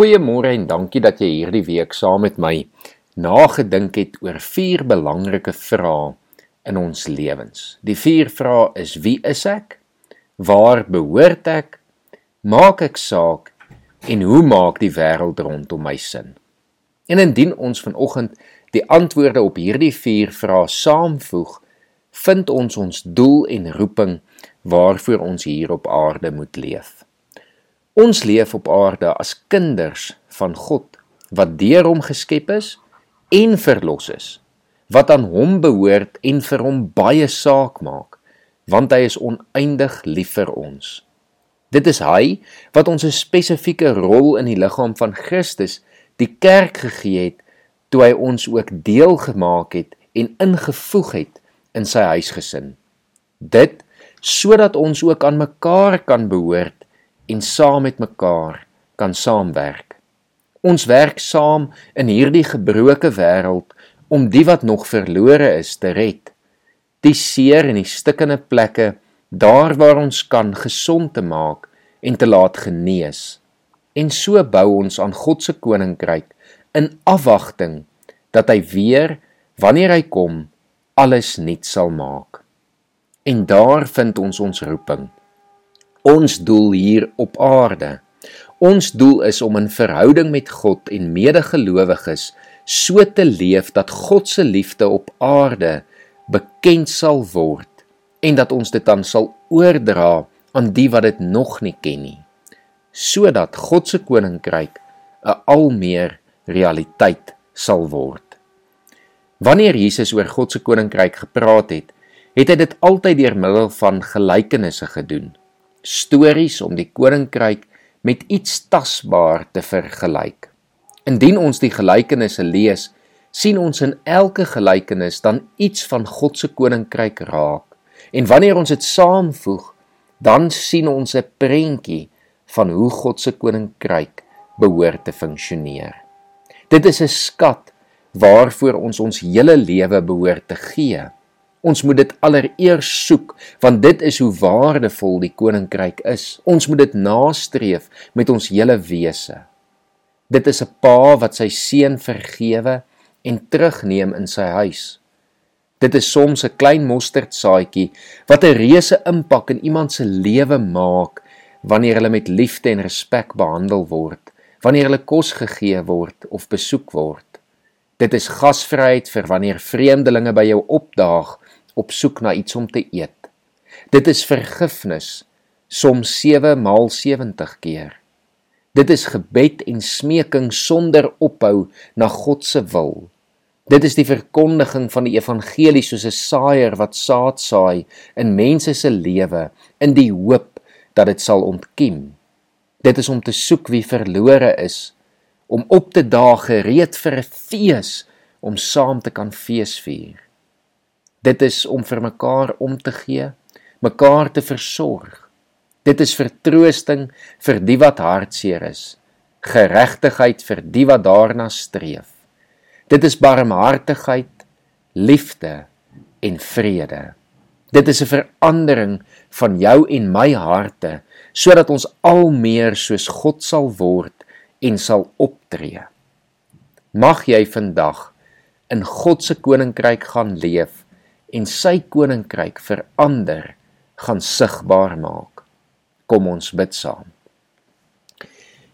Goeiemôre en dankie dat jy hierdie week saam met my nagedink het oor vier belangrike vrae in ons lewens. Die vier vrae is: Wie is ek? Waar behoort ek? Maak ek saak? En hoe maak die wêreld rondom my sin? En indien ons vanoggend die antwoorde op hierdie vier vrae saamvoeg, vind ons ons doel en roeping waarvoor ons hier op aarde moet leef. Ons leef op aarde as kinders van God wat deur hom geskep is en verlos is, wat aan hom behoort en vir hom baie saak maak, want hy is oneindig lief vir ons. Dit is hy wat ons 'n spesifieke rol in die liggaam van Christus, die kerk gegee het toe hy ons ook deel gemaak het en ingevoeg het in sy huisgesin. Dit sodat ons ook aan mekaar kan behoort en saam met mekaar kan saamwerk. Ons werk saam in hierdie gebroke wêreld om die wat nog verlore is te red. Die seer en die stikkende plekke daar waar ons kan gesond te maak en te laat genees. En so bou ons aan God se koninkryk in afwagting dat hy weer wanneer hy kom alles nuut sal maak. En daar vind ons ons roeping ons doel hier op aarde. Ons doel is om in verhouding met God en medegelowiges so te leef dat God se liefde op aarde bekend sal word en dat ons dit dan sal oordra aan die wat dit nog nie ken nie sodat God se koninkryk 'n al meer realiteit sal word. Wanneer Jesus oor God se koninkryk gepraat het, het hy dit altyd deur middel van gelykenisse gedoen stories om die koninkryk met iets tasbaar te vergelyk. Indien ons die gelykenisse lees, sien ons in elke gelykenis dan iets van God se koninkryk raak. En wanneer ons dit saamvoeg, dan sien ons 'n prentjie van hoe God se koninkryk behoort te funksioneer. Dit is 'n skat waarvoor ons ons hele lewe behoort te gee. Ons moet dit allereers soek want dit is hoe waardevol die koninkryk is. Ons moet dit nastreef met ons hele wese. Dit is 'n pa wat sy seun vergewe en terugneem in sy huis. Dit is soms 'n klein mosterdsaadjie wat 'n reuse impak in iemand se lewe maak wanneer hulle met liefde en respek behandel word, wanneer hulle kos gegee word of besoek word. Dit is gasvryheid vir wanneer vreemdelinge by jou opdaag op soek na iets om te eet. Dit is vergifnis, soms 7 maal 70 keer. Dit is gebed en smeking sonder ophou na God se wil. Dit is die verkondiging van die evangelie soos 'n saaier wat saad saai in mense se lewe in die hoop dat dit sal ontkiem. Dit is om te soek wie verlore is om op te daag gereed vir 'n fees om saam te kan feesvier. Dit is om vir mekaar om te gee, mekaar te versorg. Dit is vertroosting vir die wat hartseer is, geregtigheid vir die wat daarna streef. Dit is barmhartigheid, liefde en vrede. Dit is 'n verandering van jou en my harte sodat ons al meer soos God sal word en sal optree. Mag jy vandag in God se koninkryk gaan leef en sy koninkryk verander gaan sigbaar maak. Kom ons bid saam.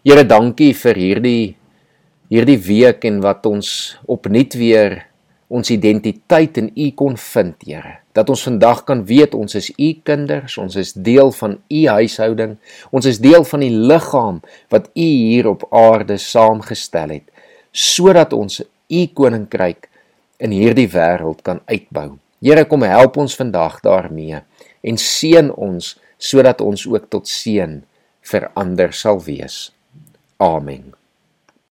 Here, dankie vir hierdie hierdie week en wat ons opnuut weer ons identiteit in U kon vind, Here. Dat ons vandag kan weet ons is U kinders, ons is deel van U huishouding, ons is deel van die liggaam wat U hier op aarde saamgestel het, sodat ons U koninkryk in hierdie wêreld kan uitbou. Here, kom help ons vandag daarmee en seën ons sodat ons ook tot seën vir ander sal wees. Amen.